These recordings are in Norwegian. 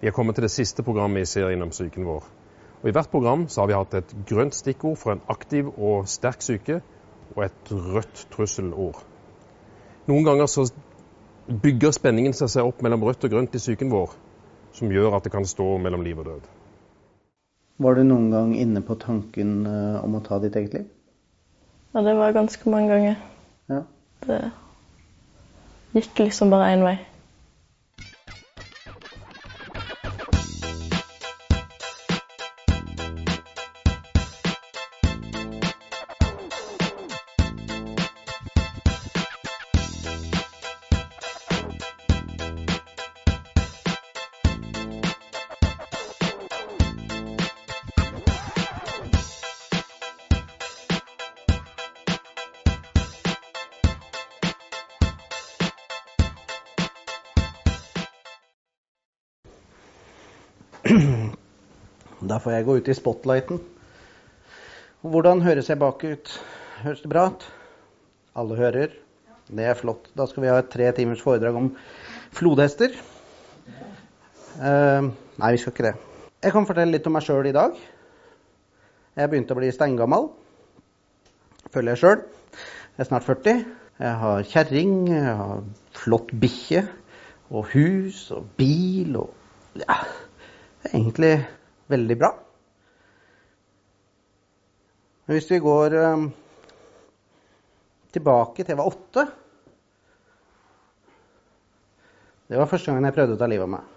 Vi er kommet til det siste programmet i serien om psyken vår. Og I hvert program så har vi hatt et grønt stikkord for en aktiv og sterk syke, og et rødt trusselord. Noen ganger så bygger spenningen seg opp mellom rødt og grønt i psyken vår, som gjør at det kan stå mellom liv og død. Var du noen gang inne på tanken eh, om å ta ditt eget liv? Ja, det var ganske mange ganger. Ja. Det gikk liksom bare én vei. Da får jeg gå ut i spotlighten. Hvordan høres jeg bak ut? Høres det bra ut? Alle hører. Det er flott. Da skal vi ha et tre timers foredrag om flodhester. Uh, nei, vi skal ikke det. Jeg kan fortelle litt om meg sjøl i dag. Jeg begynte å bli steingammal. Føler jeg sjøl. Jeg er snart 40. Jeg har kjerring, jeg har flott bikkje og hus og bil og Ja, det er egentlig veldig bra. Men hvis vi går eh, tilbake til jeg var åtte Det var første gangen jeg prøvde å ta livet av meg.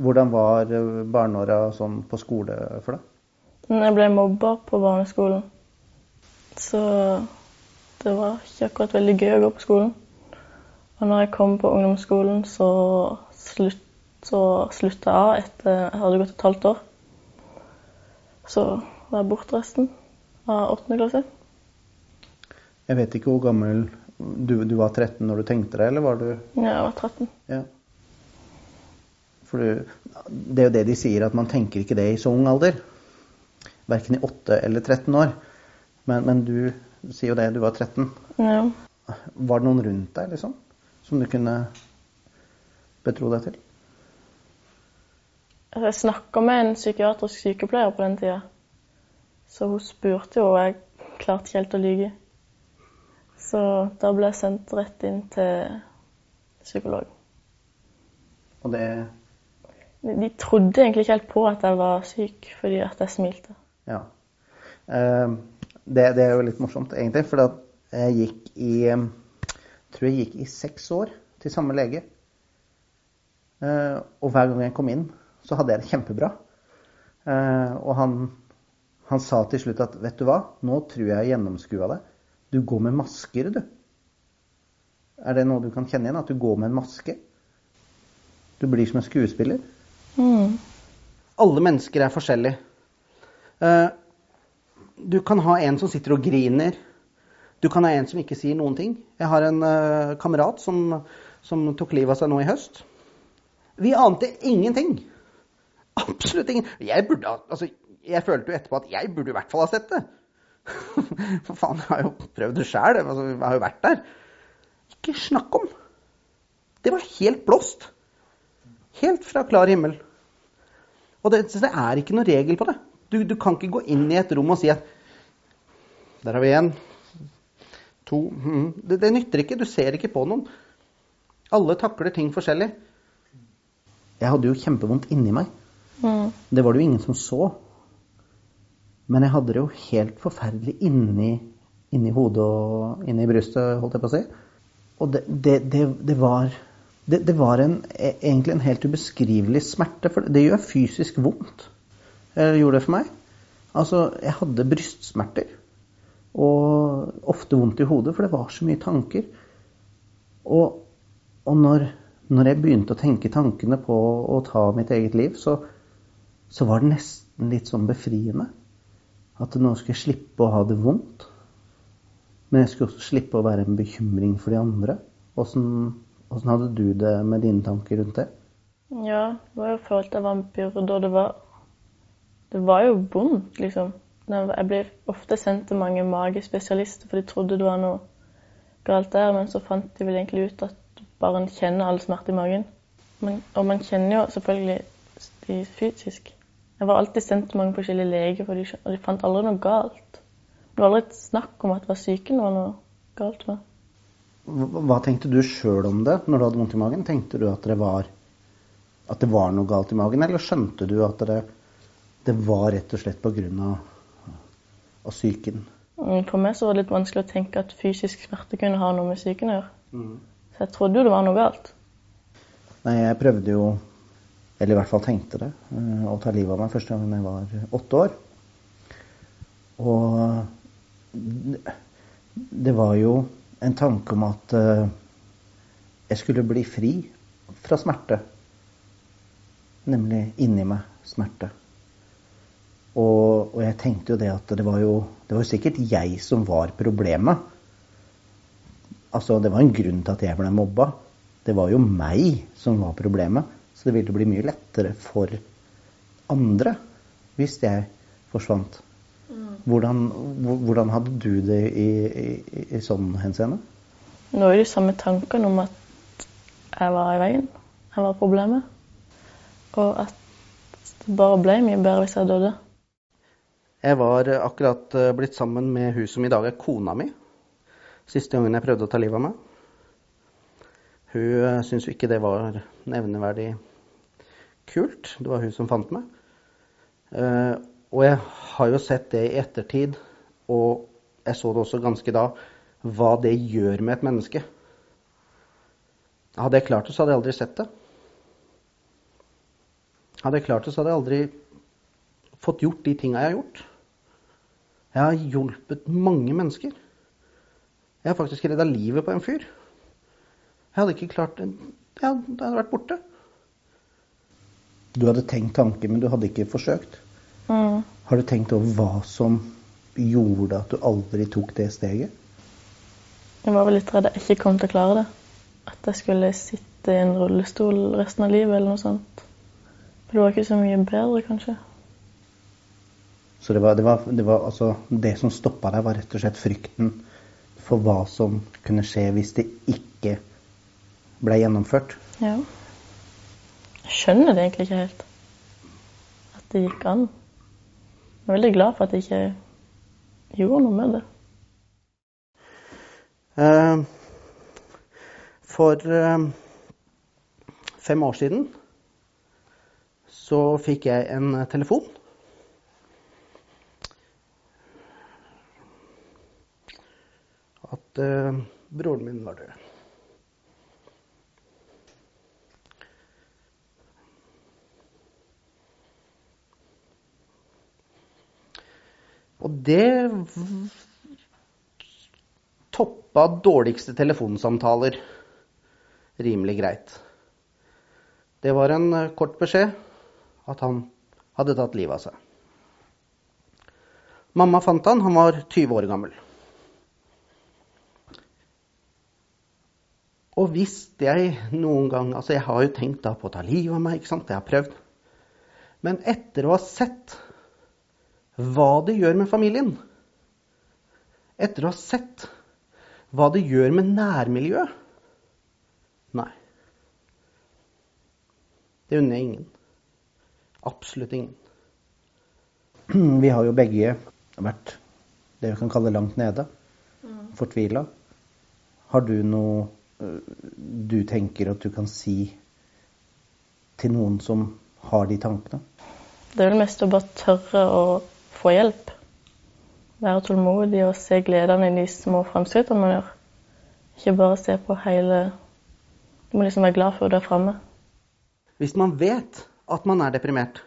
Hvordan var eh, barneåra sånn på skole for deg? Jeg ble mobba på barneskolen. Så det var ikke akkurat veldig gøy å gå på skolen. Og når jeg kom på ungdomsskolen, så, slutt, så slutta jeg av etter jeg hadde gått et halvt år. Så var jeg borte resten av åttende klasse. Jeg vet ikke hvor gammel du, du var 13 når du tenkte det, eller var du Ja, jeg var 13. Ja. For du, det er jo det de sier, at man tenker ikke det i så ung alder. Verken i 8 eller 13 år. Men, men du sier jo det, du var 13. Ja. Var det noen rundt deg, liksom? Som du kunne betro deg til? Altså, jeg snakka med en psykiatrisk sykepleier på den tida. Så hun spurte jo, og jeg klarte ikke helt å lyge. Så da ble jeg sendt rett inn til psykolog. Og det De de trodde egentlig ikke helt på at jeg var syk, fordi at jeg smilte. Ja. Eh, det, det er jo litt morsomt, egentlig. For jeg gikk i jeg tror jeg gikk i seks år til samme lege. Eh, og hver gang jeg kom inn, så hadde jeg det kjempebra. Eh, og han, han sa til slutt at vet du hva, nå tror jeg jeg gjennomskua deg. Du går med masker, du. Er det noe du kan kjenne igjen? At du går med en maske? Du blir som en skuespiller. Mm. Alle mennesker er forskjellige. Eh, du kan ha en som sitter og griner. Du kan ha en som ikke sier noen ting. Jeg har en eh, kamerat som, som tok livet av seg nå i høst. Vi ante ingenting. Absolutt ingen. Jeg, burde, altså, jeg følte jo etterpå at jeg burde i hvert fall ha sett det. For faen, jeg har jo prøvd det sjæl. Altså, jeg har jo vært der. Ikke snakk om. Det var helt blåst. Helt fra klar himmel. Og det, det er ikke noen regel på det. Du, du kan ikke gå inn i et rom og si at Der har vi én. To mm, det, det nytter ikke. Du ser ikke på noen. Alle takler ting forskjellig. Jeg hadde jo kjempevondt inni meg. Mm. Det var det jo ingen som så. Men jeg hadde det jo helt forferdelig inni, inni hodet og inni brystet, holdt jeg på å si. Og det, det, det, det var det, det var en, e- egentlig en helt ubeskrivelig smerte, for det gjør fysisk vondt. Jeg gjorde det for meg. Altså, jeg hadde brystsmerter. Og ofte vondt i hodet, for det var så mye tanker. Og, og når, når jeg begynte å tenke tankene på å ta mitt eget liv, så, så var det nesten litt sånn befriende. At nå skulle jeg slippe å ha det vondt. Men jeg skulle også slippe å være en bekymring for de andre. Åssen hadde du det med dine tanker rundt det? Ja, det var jo følt av vampyr. en byrde, det var Det var jo vondt, liksom. Jeg ble ofte sendt til mange magespesialister, for de trodde det var noe galt der, men så fant de vel egentlig ut at bare en kjenner all smerte i magen. Men, og man kjenner jo selvfølgelig de fysisk. Jeg var alltid sendt til mange forskjellige leger, for de, og de fant aldri noe galt. Det var aldri snakk om at det var psyken det var noe galt med. Hva tenkte du sjøl om det når du hadde vondt i magen? Tenkte du at det var, at det var noe galt i magen, eller skjønte du at det, det var rett og slett pga. av psyken? Mm, For meg så var det litt vanskelig å tenke at fysisk smerte kunne ha noe med psyken å gjøre. Så jeg trodde jo det var noe galt. Nei, jeg prøvde jo, eller i hvert fall tenkte det, eh, å ta livet av meg første gang jeg var åtte år. Og det var jo en tanke om at eh, jeg skulle bli fri fra smerte. Nemlig inni meg smerte. Og, og jeg tenkte jo det at det var jo, det var jo sikkert jeg som var problemet. Altså, det var en grunn til at jeg ble mobba. Det var jo meg som var problemet. Så det ville bli mye lettere for andre hvis jeg forsvant. Hvordan, hvordan hadde du det i, i, i sånn henseende? Det var jo samme tankene om at jeg var i veien. Jeg var problemet. Og at det bare ble mye bedre hvis jeg døde. Jeg var eh, akkurat eh, blitt sammen med hun som i dag er kona mi. Siste gangen jeg prøvde å ta livet av meg. Hun uh, syntes jo ikke det var nevneverdig kult. Det var hun som fant meg. Eh, og jeg har jo sett det i ettertid, og jeg så det også ganske da, hva det gjør med et menneske. Hadde jeg klart det, så hadde jeg aldri sett det. Hadde jeg klart det, så hadde jeg aldri fått gjort de tinga jeg har gjort. Jeg har hjulpet mange mennesker. Jeg har faktisk redda livet på en fyr. Jeg hadde ikke klart det. Jeg hadde, vært borte. Du hadde tenkt tanken, men du hadde ikke forsøkt. Mm. Har du tenkt over hva som gjorde at du aldri tok det steget? Jeg var vel litt redd jeg ikke kom til å klare det. At jeg skulle sitte i en rullestol resten av livet eller noe sånt. For det var ikke så mye bedre, kanskje. Så det var, det var, det var altså Det som stoppa deg, var rett og slett frykten for hva som kunne skje hvis det ikke ble gjennomført. Ja. Jeg skjønner det egentlig ikke helt. At det gikk an. Jeg er veldig glad for at jeg ikke gjorde noe med det. Eh, For eh, fem år siden så fikk jeg en telefon. At eh, broren min var død. Og det toppa dårligste telefonsamtaler rimelig greit. Det var en eh, kort beskjed at han hadde tatt livet av seg. Mamma fant han, han var 20 år gammel. Og hvis jeg noen gang Altså, jeg har jo tenkt da på å ta livet av meg, ikke sant? Jeg har prøvd. Men etter å ha sett hva det gjør med familien, etter å ha sett hva det gjør med nærmiljøet Nei. Det unner jeg ingen. Absolutt ingen. Vi har jo begge vært det vi kan kalle langt nede. Fortvila. Har du noe øh, du tenker at du kan si til noen som har de tankene? Det er vel mest å bare tørre å få hjelp. Være tålmodig og se gledene i de små framskrittene man gjør. Ikke bare se på hele Du må liksom være glad for det framme. Hvis man vet at man er deprimert,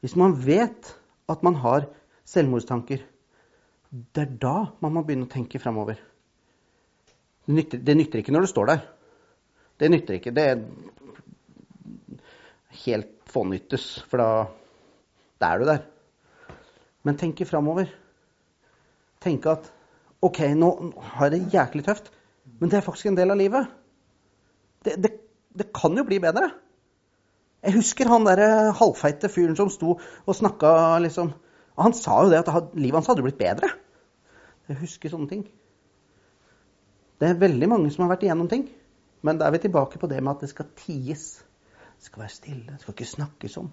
hvis man vet at man har selvmordstanker, det er da man må begynne å tenke framover. Det nytter, det nytter ikke når du står der. Det nytter ikke. Det er helt fånyttes, for da, da er du der. Men tenke framover. Tenke at OK, nå har jeg det jæklig tøft, men det er faktisk en del av livet. Det, det, det kan jo bli bedre. Jeg husker han der halvfeite fyren som sto og snakka liksom Han sa jo det at livet hans hadde blitt bedre. Jeg husker sånne ting. Det er veldig mange som har vært igjennom ting. Men da er vi tilbake på det med at det skal ties. Det skal være stille. Det skal ikke snakkes om.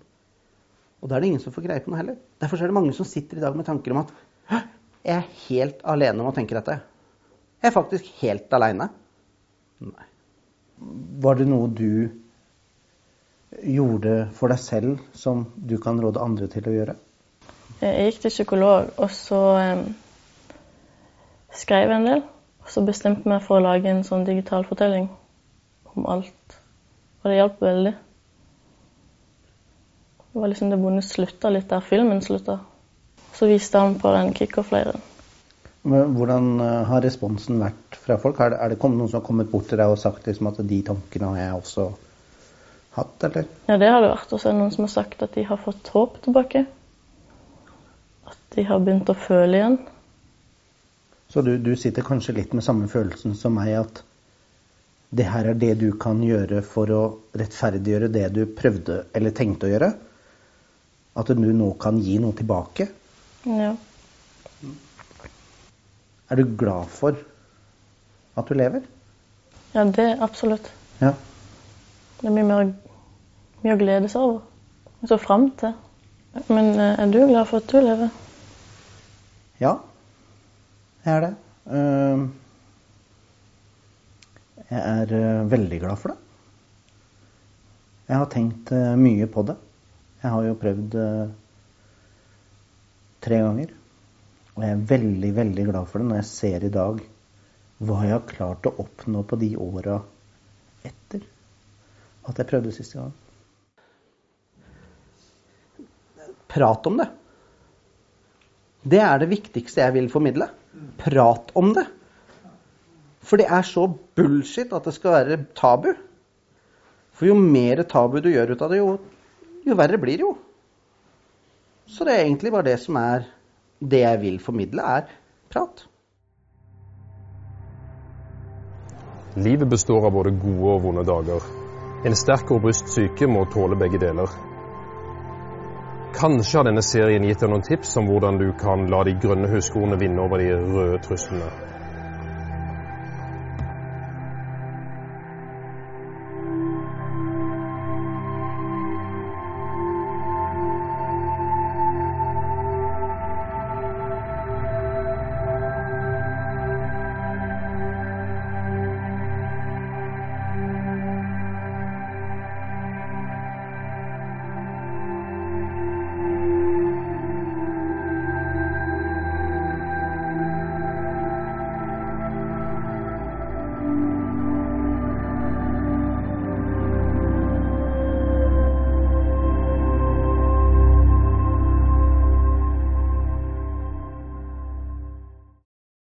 Og da er det ingen som får greie på noe heller. Derfor er det mange som sitter i dag med tanker om at «Hæ, jeg er helt alene om å tenke dette. Jeg er faktisk helt aleine. Nei. Var det noe du gjorde for deg selv som du kan råde andre til å gjøre? Jeg gikk til psykolog, og så eh, skrev jeg en del. Og så bestemte jeg meg for å lage en sånn digital fortelling om alt. Og det hjalp veldig. Det var liksom det vonde slutta litt der filmen slutta. Så viste han på den kickoff-leiren. Hvordan eh, har responsen vært fra folk? Er det, er det noen som har kommet bort til deg og sagt liksom at de tankene har jeg også hatt, eller? Ja, det har det vært. Og så er det noen som har sagt at de har fått håp tilbake. At de har begynt å føle igjen. Så du, du sitter kanskje litt med samme følelsen som meg, at det her er det du kan gjøre for å rettferdiggjøre det du prøvde eller tenkte å gjøre? At du nå kan gi noe tilbake? Ja. Er du glad for at du lever? ja, det absolutt. Ja. Det er mye mer mye å glede seg over. Og så fram til. Men eh, er du glad for at du lever? Ja, jeg er det. Ehm, Jeg er eh, veldig glad for det. Jeg har tenkt eh, mye på det. Jeg har jo prøvd eh, tre ganger. Og jeg er veldig, veldig glad for det når jeg ser i dag hva jeg har klart å oppnå på de åra etter at jeg prøvde siste gang. Prat om det. Det er det viktigste jeg vil formidle. Prat om det. For det er så bullshit at det skal være tabu. For jo mer tabu du gjør ut av det, jo, jo verre blir det jo. Så det er egentlig bare det som er det jeg vil formidle, er prat. Livet består av både gode og vonde dager. En sterk og robust syke må tåle begge deler. Kanskje har denne serien gitt deg noen tips om hvordan du kan la de grønne huskordene vinne over de røde truslene.